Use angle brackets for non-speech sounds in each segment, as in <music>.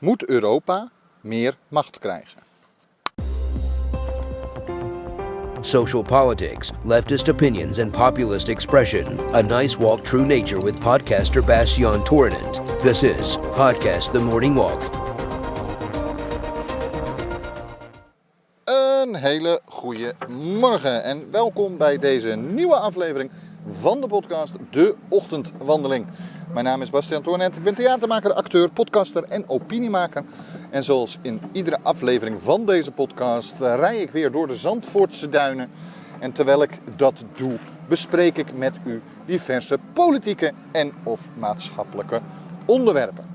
Moet Europa meer macht krijgen? Social politics, leftist opinions, and populist expression. A nice walk through nature with podcaster Bastian Tournant. This is Podcast The Morning Walk. Een hele goede morgen en welkom bij deze nieuwe aflevering van de podcast De Ochtendwandeling. Mijn naam is Bastiaan Toornet, ik ben theatermaker, acteur, podcaster en opiniemaker. En zoals in iedere aflevering van deze podcast eh, rij ik weer door de Zandvoortse duinen. En terwijl ik dat doe, bespreek ik met u diverse politieke en of maatschappelijke onderwerpen.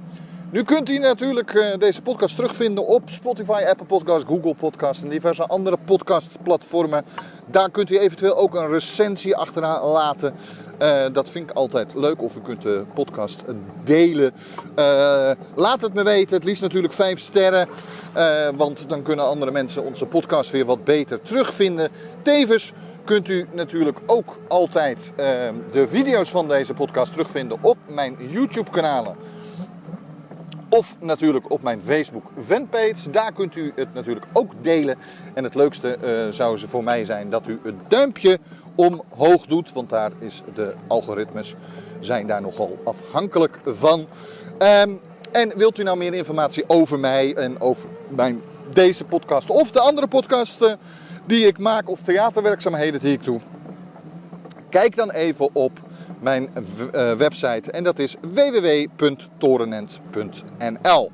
Nu kunt u natuurlijk eh, deze podcast terugvinden op Spotify, Apple Podcasts, Google Podcasts en diverse andere podcastplatformen. Daar kunt u eventueel ook een recensie achterlaten. Uh, dat vind ik altijd leuk. Of u kunt de podcast delen. Uh, laat het me weten. Het liefst natuurlijk 5 sterren. Want dan kunnen andere mensen onze podcast weer wat beter terugvinden. Tevens kunt u natuurlijk ook altijd de video's van deze podcast terugvinden op mijn YouTube kanalen. Of natuurlijk op mijn Facebook fanpage. Daar kunt u het natuurlijk ook delen. En het leukste uh, zou ze voor mij zijn dat u het duimpje omhoog doet. Want daar is de algoritmes zijn daar nogal afhankelijk van. Um, en wilt u nou meer informatie over mij en over mijn, deze podcast of de andere podcasten die ik maak of theaterwerkzaamheden die ik doe? Kijk dan even op mijn uh, website en dat is www.torenent.nl.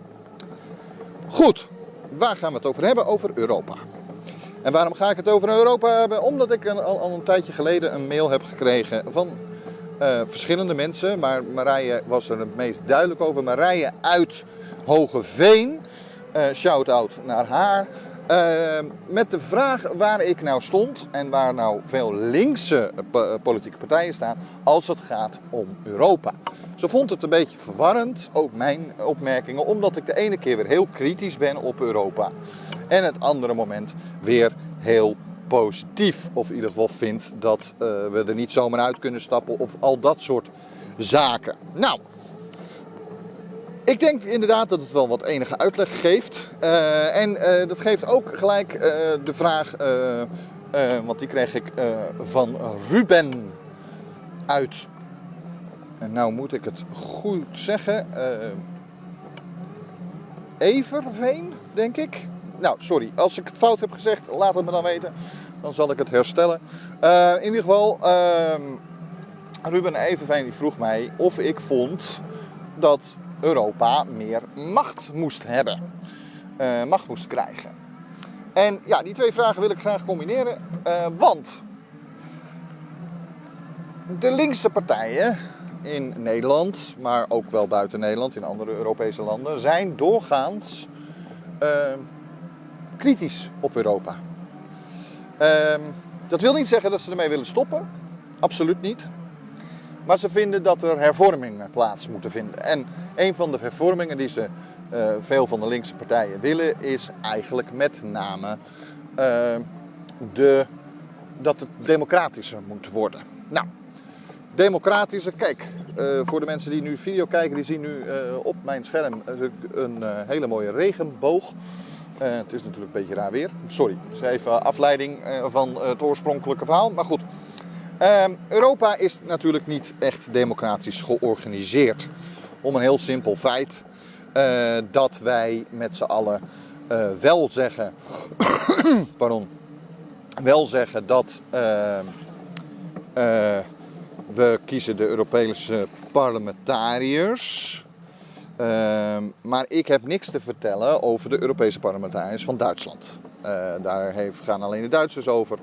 Goed, waar gaan we het over hebben? Over Europa. En waarom ga ik het over Europa hebben? Omdat ik al, een tijdje geleden een mail heb gekregen van uh, verschillende mensen. Maar Marije was er het meest duidelijk over. Marije uit Hogeveen. Uh, Shout-out naar haar. Uh, met de vraag waar ik nou stond en waar nou veel linkse politieke partijen staan als het gaat om Europa. Ze vond het een beetje verwarrend, ook mijn opmerkingen, omdat ik de ene keer weer heel kritisch ben op Europa en het andere moment weer heel positief. Of in ieder geval vind dat uh, we er niet zomaar uit kunnen stappen of al dat soort zaken. Nou, ik denk inderdaad dat het wel wat enige uitleg geeft. Uh, en uh, dat geeft ook gelijk uh, de vraag, want die kreeg ik van Ruben uit. En nou moet ik het goed zeggen. Everveen, denk ik. Nou, sorry. Als ik het fout heb gezegd, laat het me dan weten. Dan zal ik het herstellen. in ieder geval, ehm, Ruben Everveen die vroeg mij of ik vond dat Europa meer macht moest hebben. Uh, macht moest krijgen. En ja, die twee vragen wil ik graag combineren. Uh, want de linkse partijen in Nederland, maar ook wel buiten Nederland, in andere Europese landen, zijn doorgaans uh, kritisch op Europa. Ehm, dat wil niet zeggen dat ze ermee willen stoppen. Absoluut niet. Maar ze vinden dat er hervormingen plaats moeten vinden. En een van de hervormingen die ze, uh, veel van de linkse partijen willen, is eigenlijk met name uh, de, dat het democratischer moet worden. Nou, democratischer, kijk, uh, voor de mensen die nu video kijken, die zien nu op mijn scherm een hele mooie regenboog. het is natuurlijk een beetje raar weer. Sorry, het is even afleiding van het oorspronkelijke verhaal. Maar goed, Europa is natuurlijk niet echt democratisch georganiseerd. Om een heel simpel feit uh, dat wij met z'n allen uh, wel zeggen, <coughs> pardon, wel zeggen dat ehm, eh, we kiezen de Europese parlementariërs. Ehm, maar ik heb niks te vertellen over de Europese parlementariërs van Duitsland. daar heeft, gaan alleen de Duitsers over.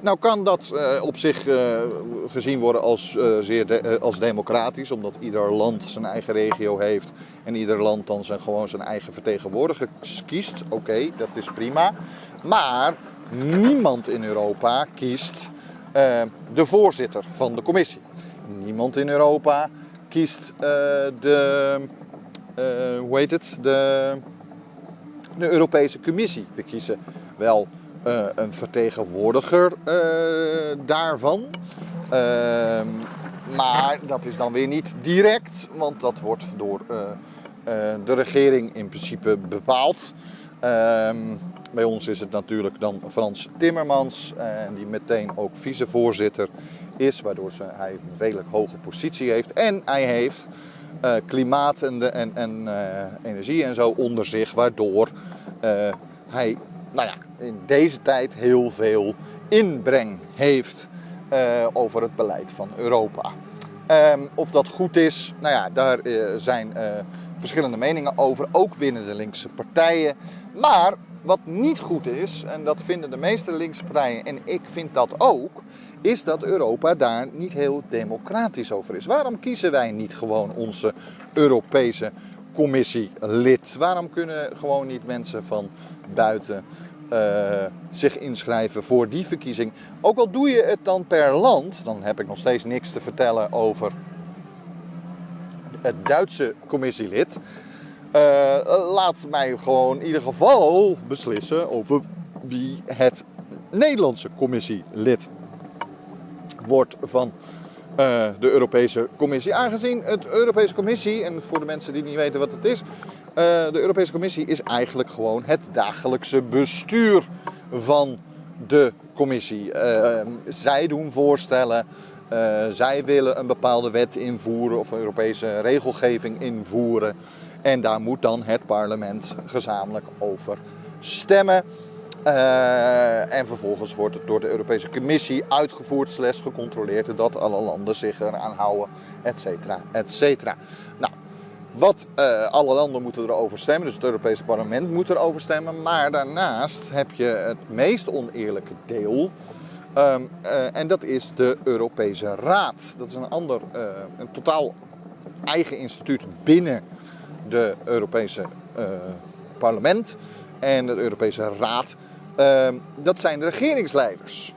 Nou kan dat uh, op zich uh, gezien worden als, uh, zeer als democratisch, omdat ieder land zijn eigen regio heeft en ieder land dan zijn, gewoon zijn eigen vertegenwoordiger kiest. Oké, dat is prima. Maar niemand in Europa kiest de voorzitter van de commissie. Niemand in Europa kiest de, hoe heet het, de, de Europese Commissie. We kiezen wel uh, een vertegenwoordiger uh, daarvan. Uh, maar dat is dan weer niet direct, want dat wordt door de regering in principe bepaalt. Ehm, bij ons is het natuurlijk dan Frans Timmermans, die meteen ook vicevoorzitter is, waardoor hij een redelijk hoge positie heeft. En hij heeft klimaat en, de, en, en energie en zo onder zich, waardoor hij nou ja, in deze tijd heel veel inbreng heeft uh, over het beleid van Europa. Um, of dat goed is, nou ja, daar uh, zijn uh, verschillende meningen over, ook binnen de linkse partijen. Maar wat niet goed is, en dat vinden de meeste linkse partijen, en ik vind dat ook, is dat Europa daar niet heel democratisch over is. Waarom kiezen wij niet gewoon onze Europese commissielid? Waarom kunnen gewoon niet mensen van buiten uh, zich inschrijven voor die verkiezing. Ook al doe je het dan per land, dan heb ik nog steeds niks te vertellen over het Duitse commissielid. Uh, laat mij gewoon in ieder geval beslissen over wie het Nederlandse commissielid wordt van de Europese Commissie. Aangezien het Europese Commissie, en voor de mensen die niet weten wat het is, uh, de Europese Commissie is eigenlijk gewoon het dagelijkse bestuur van de Commissie. Uh, zij doen voorstellen, zij willen een bepaalde wet invoeren of een Europese regelgeving invoeren. En daar moet dan het parlement gezamenlijk over stemmen. Uh, en vervolgens wordt het door de Europese Commissie uitgevoerd, slechts gecontroleerd dat alle landen zich eraan houden, et cetera, et cetera. Nou, wat uh, alle landen moeten erover stemmen, dus het Europese parlement moet erover stemmen. Maar daarnaast heb je het meest oneerlijke deel. Um, uh, en dat is de Europese Raad. Dat is een ander, een totaal eigen instituut binnen de Europese parlement en de Europese Raad. Uh, dat zijn de regeringsleiders.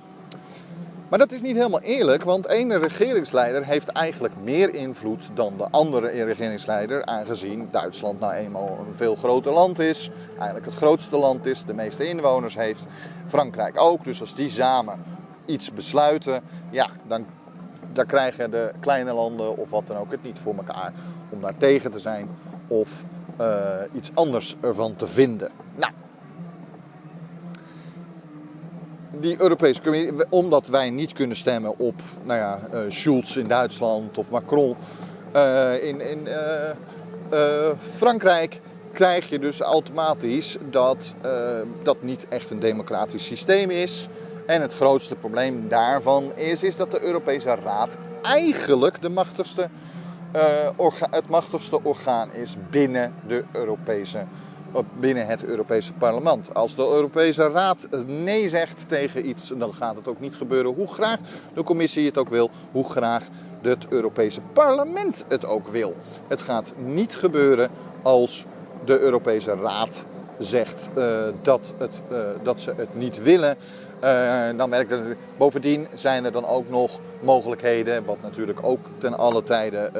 Maar dat is niet helemaal eerlijk, want één regeringsleider heeft eigenlijk meer invloed dan de andere regeringsleider, aangezien Duitsland nou eenmaal een veel groter land is, eigenlijk het grootste land is, de meeste inwoners heeft, Frankrijk ook. Dus als die samen iets besluiten, ja, dan, dan krijgen de kleine landen of wat dan ook het niet voor elkaar om daar tegen te zijn of uh, iets anders ervan te vinden. Nou, die Europese omdat wij niet kunnen stemmen op nou ja, uh, Schulz in Duitsland of Macron uh, in, in uh, Frankrijk, krijg je dus automatisch dat dat niet echt een democratisch systeem is. En het grootste probleem daarvan is, is dat de Europese Raad eigenlijk de machtigste, het machtigste orgaan is binnen de Europese Unie binnen het Europese parlement. Als de Europese Raad nee zegt tegen iets, dan gaat het ook niet gebeuren hoe graag de commissie het ook wil, hoe graag het Europese parlement het ook wil. Het gaat niet gebeuren als de Europese Raad zegt uh, dat, het, uh, dat ze het niet willen. Uh, dan merk dat, bovendien zijn er dan ook nog mogelijkheden, wat natuurlijk ook ten alle tijde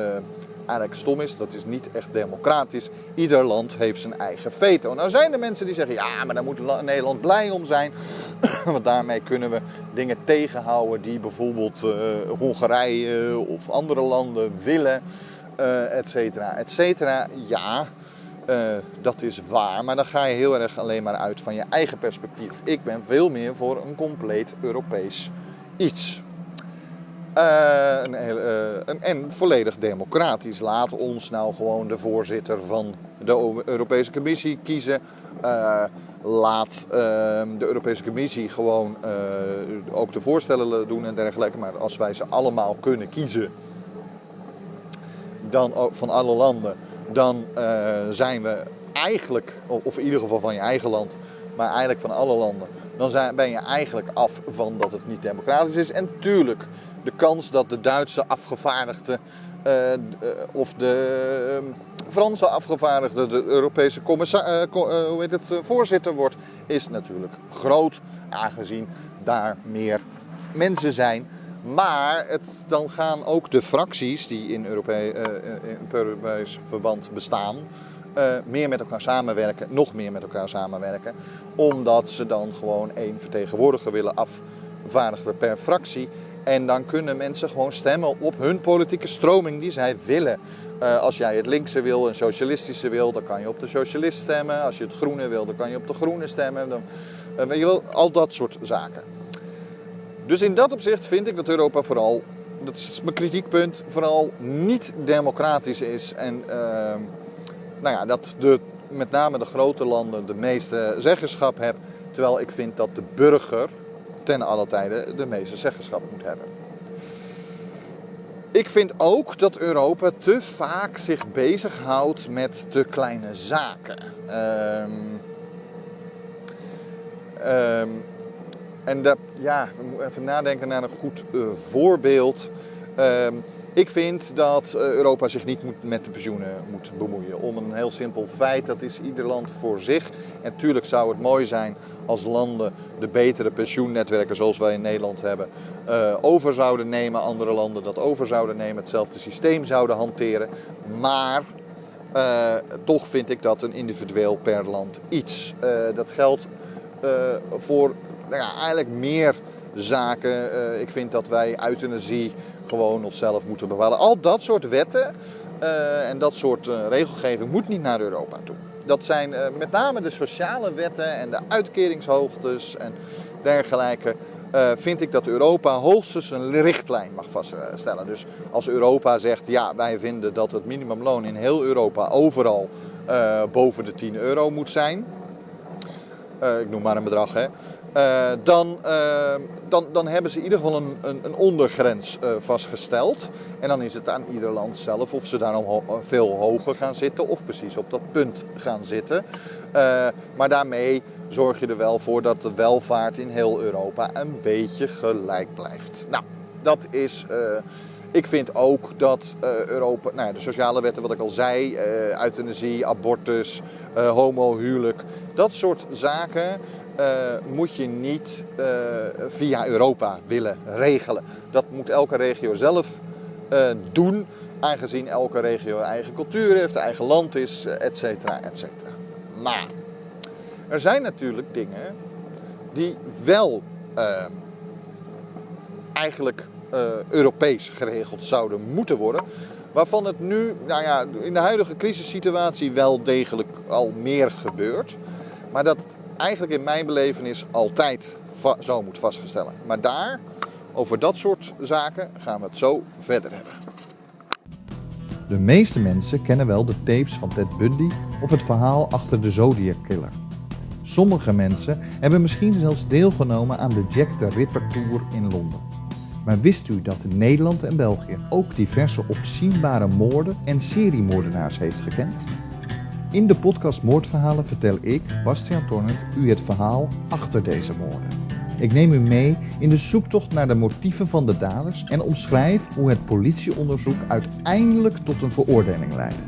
eigenlijk stom is. Dat is niet echt democratisch. Ieder land heeft zijn eigen veto. Nou zijn er mensen die zeggen, ja, maar daar moet Nederland blij om zijn. <clears throat> Want daarmee kunnen we dingen tegenhouden die bijvoorbeeld uh, Hongarije of andere landen willen, uh, et cetera, et cetera. Ja, dat is waar, maar dan ga je heel erg alleen maar uit van je eigen perspectief. Ik ben veel meer voor een compleet Europees iets. Uh, een, uh, een, en volledig democratisch. Laat ons nou gewoon de voorzitter van de Europese Commissie kiezen. Uh, laat ehm, de Europese Commissie gewoon ook de voorstellen doen en dergelijke. Maar als wij ze allemaal kunnen kiezen dan ook van alle landen, dan zijn we eigenlijk, of in ieder geval van je eigen land, maar eigenlijk van alle landen, dan zijn, ben je eigenlijk af van dat het niet democratisch is. En tuurlijk de kans dat de Duitse afgevaardigde uh, of de uh, Franse afgevaardigde de Europese commissar, hoe heet het, voorzitter wordt, is natuurlijk groot, aangezien daar meer mensen zijn. Maar het, dan gaan ook de fracties die in, in Europees verband bestaan, meer met elkaar samenwerken, nog meer met elkaar samenwerken, omdat ze dan gewoon één vertegenwoordiger willen afvaardigen per fractie. En dan kunnen mensen gewoon stemmen op hun politieke stroming die zij willen. Uh, als jij het linkse wil, een socialistische wil, dan kan je op de socialist stemmen. Als je het groene wil, dan kan je op de groene stemmen. Dan, uh, je wel, al dat soort zaken. Dus in dat opzicht vind ik dat Europa vooral, dat is mijn kritiekpunt, vooral niet democratisch is. En uh, nou ja, dat de, met name de grote landen de meeste zeggenschap hebben. Terwijl ik vind dat de burger ten alle tijde de meeste zeggenschap moet hebben. Ik vind ook dat Europa te vaak zich bezighoudt met de kleine zaken. Um, um, en dat, ja, we moeten even nadenken naar een goed uh, voorbeeld. Um, ik vind dat eh, Europa zich niet moet met de pensioenen moet bemoeien. Om een heel simpel feit, dat is ieder land voor zich. En natuurlijk zou het mooi zijn als landen de betere pensioennetwerken zoals wij in Nederland hebben uh, over zouden nemen. Andere landen dat over zouden nemen, hetzelfde systeem zouden hanteren. Maar uh, toch vind ik dat een individueel per land iets. Dat geldt voor nou ja, eigenlijk meer zaken. ik vind dat wij euthanasie gewoon onszelf moeten bepalen. Al dat soort wetten uh, en dat soort uh, regelgeving moet niet naar Europa toe. Dat zijn met name de sociale wetten en de uitkeringshoogtes en dergelijke. vind ik dat Europa hoogstens een richtlijn mag vaststellen. Dus als Europa zegt, ja, wij vinden dat het minimumloon in heel Europa overal boven de 10 euro moet zijn. ik noem maar een bedrag, hè. Uh, dan, uh, dan, dan hebben ze in ieder geval een, een, een ondergrens uh, vastgesteld. En dan is het aan ieder land zelf of ze daarom ho veel hoger gaan zitten of precies op dat punt gaan zitten. maar daarmee zorg je er wel voor dat de welvaart in heel Europa een beetje gelijk blijft. Nou, dat is. Ik vind ook dat Europa, nou ja, de sociale wetten, wat ik al zei, euthanasie, abortus, homohuwelijk, dat soort zaken moet je niet via Europa willen regelen. Dat moet elke regio zelf doen, aangezien elke regio eigen cultuur heeft, eigen land is, et cetera, et cetera. Maar er zijn natuurlijk dingen die wel eigenlijk Europees geregeld zouden moeten worden. Waarvan het nu, nou ja, in de huidige crisissituatie wel degelijk al meer gebeurt. Maar dat eigenlijk in mijn belevenis altijd zo moet vaststellen. Maar daar, over dat soort zaken, gaan we het zo verder hebben. De meeste mensen kennen wel de tapes van Ted Bundy of het verhaal achter de Zodiac Killer. Sommige mensen hebben misschien zelfs deelgenomen aan de Jack the Ripper Tour in Londen. Maar wist u dat Nederland en België ook diverse opzienbare moorden en seriemoordenaars heeft gekend? In de podcast Moordverhalen vertel ik, Bastiaan Tornert, u het verhaal achter deze moorden. Ik neem u mee in de zoektocht naar de motieven van de daders en omschrijf hoe het politieonderzoek uiteindelijk tot een veroordeling leidde.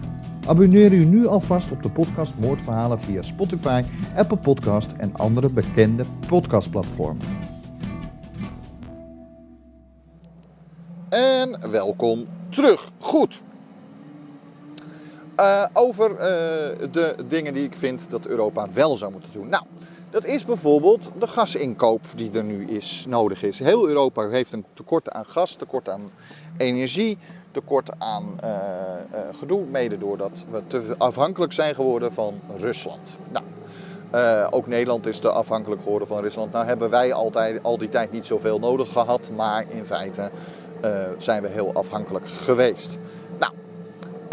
Abonneer u nu alvast op de podcast Moordverhalen via Spotify, Apple Podcast en andere bekende podcastplatformen. En welkom terug. Goed, uh, over uh, de dingen die ik vind dat Europa wel zou moeten doen. Nou, dat is bijvoorbeeld de gasinkoop die er nu is, nodig is. Heel Europa heeft een tekort aan gas, tekort aan energie, tekort aan uh, gedoe. Mede doordat we te afhankelijk zijn geworden van Rusland. Nou, ook Nederland is te afhankelijk geworden van Rusland. Nou hebben wij altijd, al die tijd niet zoveel nodig gehad, maar in feite zijn we heel afhankelijk geweest.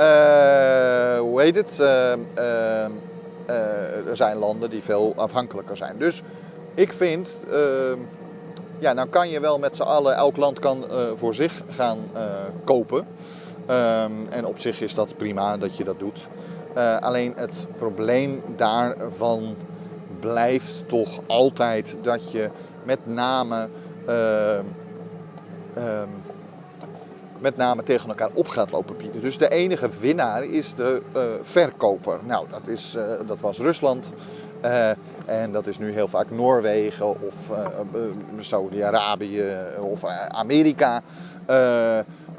Uh, hoe heet het? Uh, er zijn landen die veel afhankelijker zijn. Dus ik vind, ehm, ja, nou kan je wel met z'n allen, elk land kan voor zich gaan kopen. Ehm, en op zich is dat prima dat je dat doet. alleen het probleem daarvan blijft toch altijd dat je met name met name tegen elkaar op gaat lopen bieden. Dus de enige winnaar is de uh, verkoper. Nou, dat, is, uh, dat was Rusland. Uh, en dat is nu heel vaak Noorwegen of Saudi-Arabië of Amerika.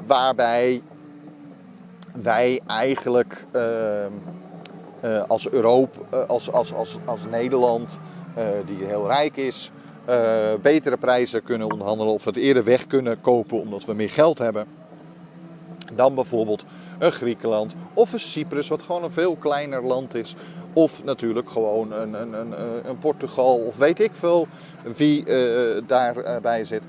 waarbij wij eigenlijk als Europa, als, als, als, als Nederland, die heel rijk is, eh, betere prijzen kunnen onderhandelen of het eerder weg kunnen kopen omdat we meer geld hebben dan bijvoorbeeld een Griekenland of een Cyprus, wat gewoon een veel kleiner land is. Of natuurlijk gewoon een, een, een, een Portugal of weet ik veel wie uh, daarbij zit.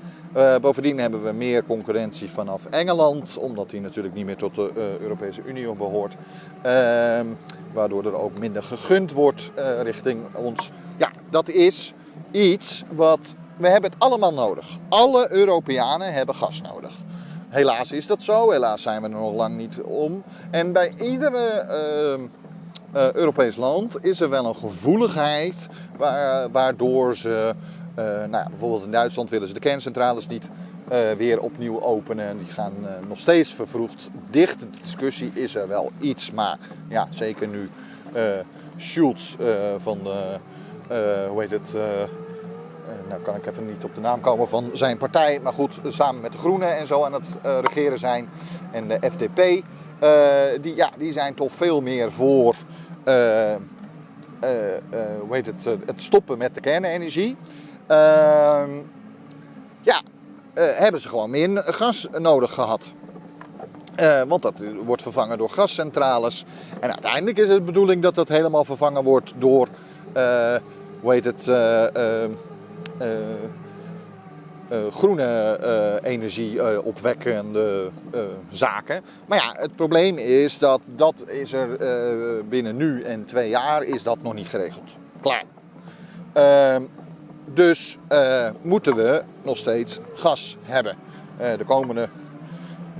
Bovendien hebben we meer concurrentie vanaf Engeland, omdat die natuurlijk niet meer tot de Europese Unie behoort. Uh, waardoor er ook minder gegund wordt richting ons. Ja, dat is iets wat. We hebben het allemaal nodig. Alle Europeanen hebben gas nodig. Helaas is dat zo, helaas zijn we er nog lang niet om. En bij iedere uh, Europees land is er wel een gevoeligheid waardoor ze, uh, nou ja, bijvoorbeeld in Duitsland willen ze de kerncentrales niet weer opnieuw openen. En die gaan nog steeds vervroegd dicht. De discussie is er wel iets, maar ja, zeker nu Schulz van hoe heet het nou kan ik even niet op de naam komen van zijn partij, maar goed, samen met de Groenen en zo aan het uh, regeren zijn. En de FDP, uh, die, ja, die zijn toch veel meer voor uh, hoe heet het, het stoppen met de kernenergie. Ehm, ja, hebben ze gewoon meer gas nodig gehad. want dat wordt vervangen door gascentrales. En uiteindelijk is het de bedoeling dat dat helemaal vervangen wordt door, hoe heet het, uh, groene uh, energie opwekkende zaken. Maar ja, het probleem is dat dat is er binnen nu en twee jaar is dat nog niet geregeld. Klaar. Ehm, dus moeten we nog steeds gas hebben. de komende,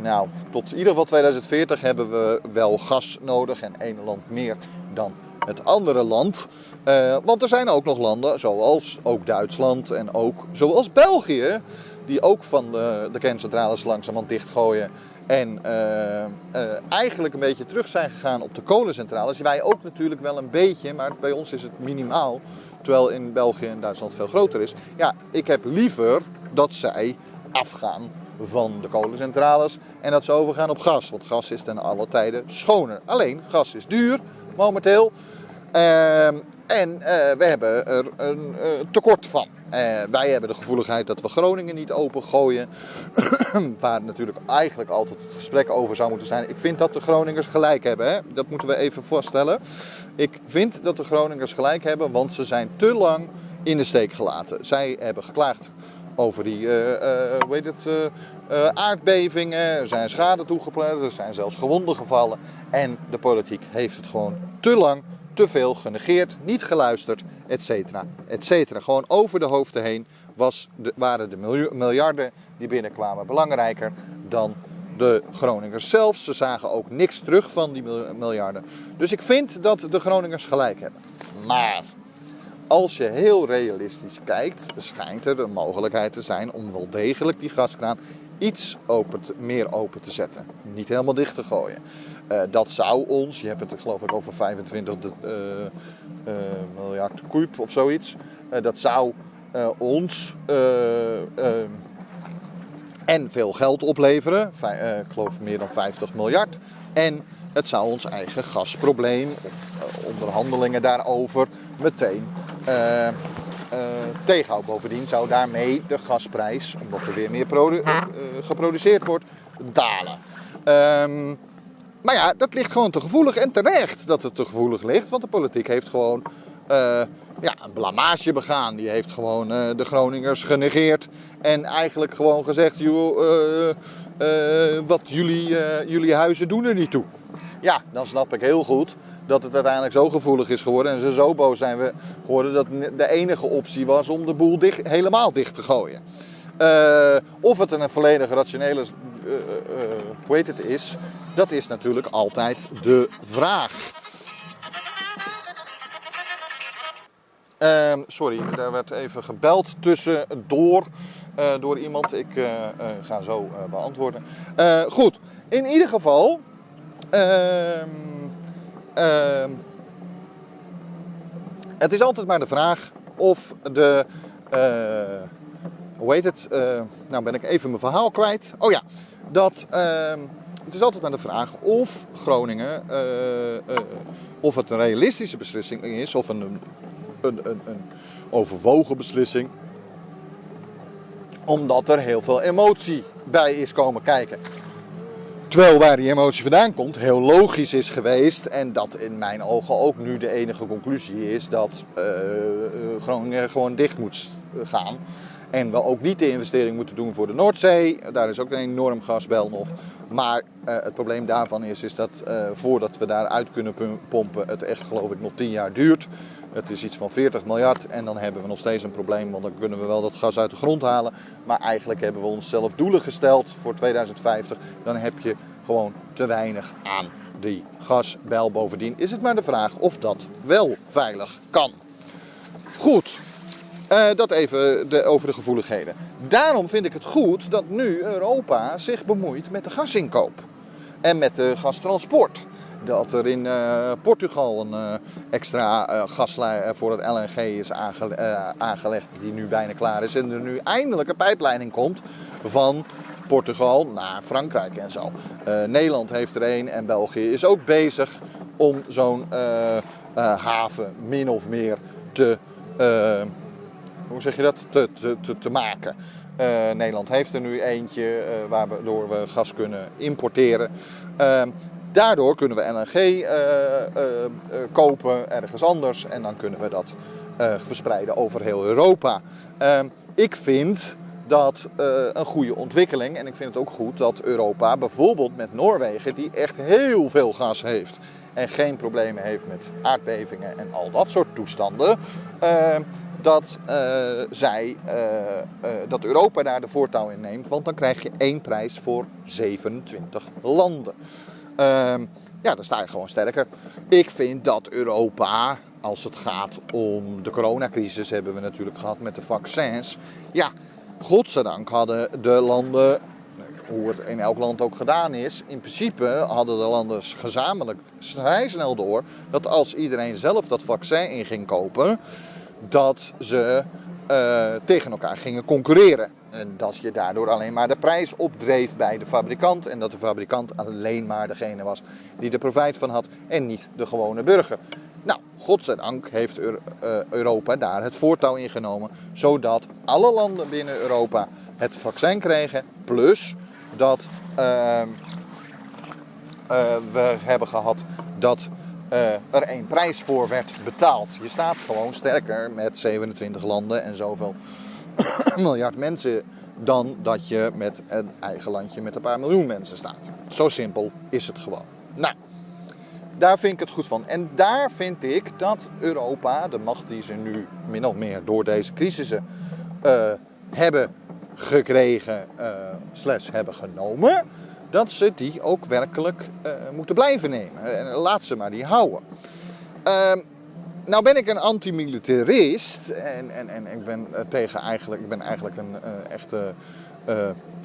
nou, tot in ieder geval 2040 hebben we wel gas nodig en één land meer dan het andere land. Uh, want er zijn ook nog landen, zoals ook Duitsland en ook zoals België, die ook van de, de kerncentrales langzamerhand dichtgooien. En uh, uh, eigenlijk een beetje terug zijn gegaan op de kolencentrales. Wij ook natuurlijk wel een beetje, maar bij ons is het minimaal. Terwijl in België en Duitsland veel groter is. Ja, ik heb liever dat zij afgaan van de kolencentrales en dat ze overgaan op gas. Want gas is ten alle tijden schoner. Alleen, gas is duur momenteel. Ehm, en uh, we hebben er een uh, tekort van. Uh, wij hebben de gevoeligheid dat we Groningen niet opengooien. <clears throat> waar natuurlijk eigenlijk altijd het gesprek over zou moeten zijn. Ik vind dat de Groningers gelijk hebben. Hè? Dat moeten we even vaststellen. Ik vind dat de Groningers gelijk hebben, want ze zijn te lang in de steek gelaten. Zij hebben geklaagd over die hoe heet het, aardbevingen. Er zijn schade toegeplaatst, er zijn zelfs gewonden gevallen. En de politiek heeft het gewoon te lang te veel genegeerd, niet geluisterd, et cetera, et cetera. Gewoon over de hoofden heen was de, waren de miljarden die binnenkwamen belangrijker dan de Groningers zelf. Ze zagen ook niks terug van die miljarden. Dus ik vind dat de Groningers gelijk hebben. Maar als je heel realistisch kijkt, schijnt er een mogelijkheid te zijn om wel degelijk die gaskraan iets meer open te zetten. Niet helemaal dicht te gooien. Uh, dat zou ons, je hebt het geloof ik over 25 uh, uh, miljard kuub of zoiets. Eh, dat zou eh, ons en veel geld opleveren. ik geloof meer dan 50 miljard. En het zou ons eigen gasprobleem of onderhandelingen daarover meteen uh, tegenhouden. Bovendien zou daarmee de gasprijs, omdat er weer meer uh, geproduceerd wordt, dalen. Um, maar ja, dat ligt gewoon te gevoelig en terecht dat het te gevoelig ligt. Want de politiek heeft gewoon ja, een blamage begaan. Die heeft gewoon de Groningers genegeerd. En eigenlijk gewoon gezegd, joh, wat jullie, jullie huizen doen er niet toe. Ja, dan snap ik heel goed dat het uiteindelijk zo gevoelig is geworden en ze zo boos zijn we geworden dat de enige optie was om de boel dicht, helemaal dicht te gooien. Uh, of het een volledig rationele uh, het is, dat is natuurlijk altijd de vraag. Ehm, sorry, daar werd even gebeld tussendoor door iemand. Ik ga zo beantwoorden. goed, in ieder geval. Ehm, uh, het is altijd maar de vraag of de. Uh, hoe heet het? Uh, nou ben ik even mijn verhaal kwijt. Oh ja, dat. Ehm, het is altijd maar de vraag of Groningen. Eh, of het een realistische beslissing is of een, een, een, een overwogen beslissing. Omdat er heel veel emotie bij is komen kijken. Terwijl waar die emotie vandaan komt, heel logisch is geweest. En dat in mijn ogen ook nu de enige conclusie is dat uh, Groningen gewoon dicht moet gaan. En we ook niet de investering moeten doen voor de Noordzee. Daar is ook een enorm gasbel nog. Maar het probleem daarvan is, is dat voordat we daaruit kunnen pompen, het echt geloof ik nog 10 jaar duurt. Het is iets van 40 miljard en dan hebben we nog steeds een probleem, want dan kunnen we wel dat gas uit de grond halen. Maar eigenlijk hebben we onszelf doelen gesteld voor 2050. Dan heb je gewoon te weinig aan die gasbel. Bovendien is het maar de vraag of dat wel veilig kan. Goed, uh, dat even de, over de gevoeligheden. Daarom vind ik het goed dat nu Europa zich bemoeit met de gasinkoop en met de gastransport. Dat er in uh, Portugal een uh, extra gaslijn voor het LNG is aange aangelegd, die nu bijna klaar is. En er nu eindelijk een pijpleiding komt van Portugal naar Frankrijk en zo. Nederland heeft er een en België is ook bezig om zo'n haven min of meer te hoe zeg je dat, te, te, te maken. Uh, Nederland heeft er nu eentje uh, waardoor we gas kunnen importeren. Daardoor kunnen we LNG uh, kopen ergens anders en dan kunnen we dat verspreiden over heel Europa. Ehm, ik vind dat een goede ontwikkeling en ik vind het ook goed dat Europa bijvoorbeeld met Noorwegen, die echt heel veel gas heeft en geen problemen heeft met aardbevingen en al dat soort toestanden ehm, dat, zij, dat Europa daar de voortouw in neemt. Want dan krijg je één prijs voor 27 landen. Ehm, ja, dan sta je gewoon sterker. Ik vind dat Europa, als het gaat om de coronacrisis, hebben we natuurlijk gehad met de vaccins. Ja, godzijdank hadden de landen hoe het in elk land ook gedaan is. In principe hadden de landen gezamenlijk vrij snel door dat als iedereen zelf dat vaccin in ging kopen, dat ze uh, tegen elkaar gingen concurreren. En dat je daardoor alleen maar de prijs opdreef bij de fabrikant. En dat de fabrikant alleen maar degene was die er profijt van had en niet de gewone burger. Nou, godzijdank heeft Europa daar het voortouw in genomen. Zodat alle landen binnen Europa het vaccin kregen. Plus dat uh, uh, we hebben gehad dat uh, er één prijs voor werd betaald. Je staat gewoon sterker met 27 landen en zoveel miljard mensen dan dat je met een eigen landje met een paar miljoen mensen staat. Zo simpel is het gewoon. Nou, daar vind ik het goed van. En daar vind ik dat Europa, de macht die ze nu min of meer door deze crisissen uh, hebben gekregen, uh, slash hebben genomen, dat ze die ook werkelijk uh, moeten blijven nemen. En laat ze maar die houden. Uh, nou ben ik een antimilitarist en, en, en ik ben uh, tegen eigenlijk, ik ben eigenlijk een uh, echte,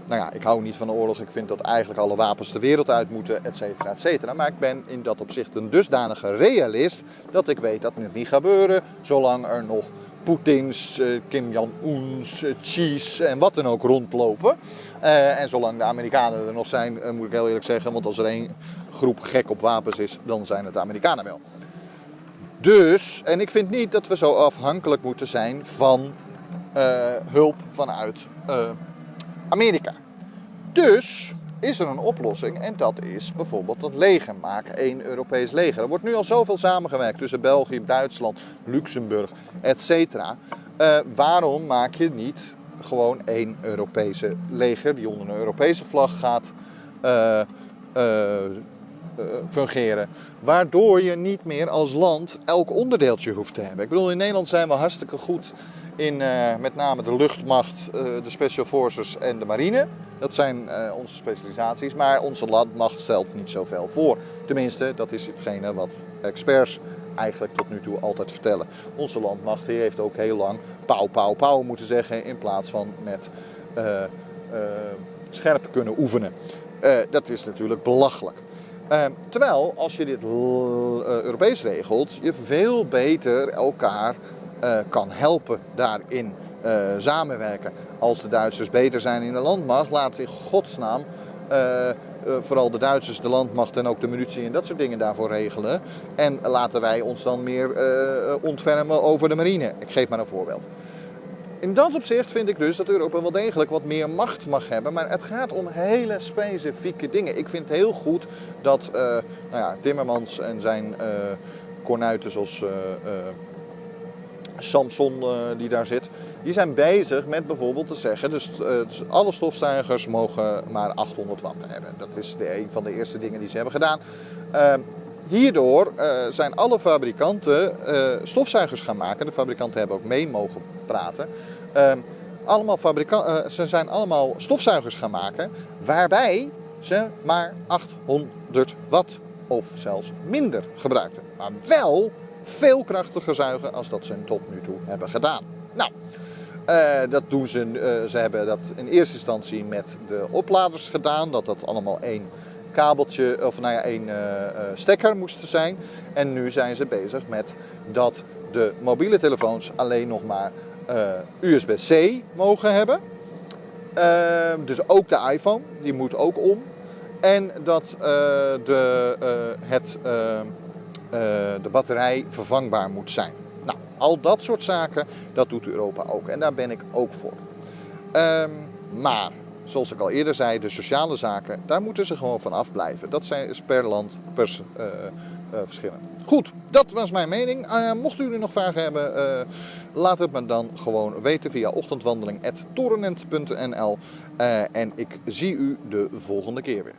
nou ja, ik hou niet van oorlog. Ik vind dat eigenlijk alle wapens de wereld uit moeten, et cetera, et cetera. Maar ik ben in dat opzicht een dusdanige realist dat ik weet dat het niet gaat gebeuren zolang er nog Poetins, eh, Kim Jong-uns, eh, Cheese en wat dan ook rondlopen. Uh, en zolang de Amerikanen er nog zijn, moet ik heel eerlijk zeggen, want als er één groep gek op wapens is, dan zijn het de Amerikanen wel. Dus, en ik vind niet dat we zo afhankelijk moeten zijn van uh, hulp vanuit uh, Amerika. Dus is er een oplossing en dat is bijvoorbeeld dat leger maken, één Europees leger. Er wordt nu al zoveel samengewerkt tussen België, Duitsland, Luxemburg, etc. Uh, waarom maak je niet gewoon één Europese leger die onder een Europese vlag gaat fungeren? Waardoor je niet meer als land elk onderdeeltje hoeft te hebben. Ik bedoel, in Nederland zijn we hartstikke goed in met name de luchtmacht, de special forces en de marine. Dat zijn onze specialisaties, maar onze landmacht stelt niet zoveel voor. Tenminste, dat is hetgene wat experts eigenlijk tot nu toe altijd vertellen. Onze landmacht heeft ook heel lang pauw, pauw, pauw moeten zeggen in plaats van met scherp kunnen oefenen. dat is natuurlijk belachelijk. Terwijl als je dit Europees regelt, je veel beter elkaar kan helpen daarin samenwerken als de Duitsers beter zijn in de landmacht, laat in godsnaam vooral de Duitsers de landmacht en ook de munitie en dat soort dingen daarvoor regelen. En laten wij ons dan meer ontfermen over de marine. Ik geef maar een voorbeeld. In dat opzicht vind ik dus dat Europa wel degelijk wat meer macht mag hebben. Maar het gaat om hele specifieke dingen. Ik vind het heel goed dat uh, nou ja, Timmermans en zijn uh, kornuiten zoals uh, Samson die daar zit... die zijn bezig met bijvoorbeeld te zeggen... dus, dus alle stofzuigers mogen maar 800 watt hebben. Dat is de, een van de eerste dingen die ze hebben gedaan. Hierdoor zijn alle fabrikanten stofzuigers gaan maken. De fabrikanten hebben ook mee mogen praten. Ehm, allemaal fabrikanten, uh, ze zijn allemaal stofzuigers gaan maken, waarbij ze maar 800 watt of zelfs minder gebruikten. Maar wel veel krachtiger zuigen als dat ze tot nu toe hebben gedaan. Nou, dat doen ze, ze hebben dat in eerste instantie met de opladers gedaan, dat dat allemaal één kabeltje, of nou ja, één uh, stekker moest zijn. En nu zijn ze bezig met dat de mobiele telefoons alleen nog maar uh, USB-C mogen hebben. Uh, dus ook de iPhone, die moet ook om. En dat de, het, de batterij vervangbaar moet zijn. Nou, al dat soort zaken, dat doet Europa ook. En daar ben ik ook voor. Um, maar, zoals ik al eerder zei, de sociale zaken, daar moeten ze gewoon van afblijven. Dat zijn per land per, verschillend. Goed, dat was mijn mening. Uh, mochten jullie nog vragen hebben, uh, laat het me dan gewoon weten via ochtendwandeling.torenent.nl. Uh, en ik zie u de volgende keer weer.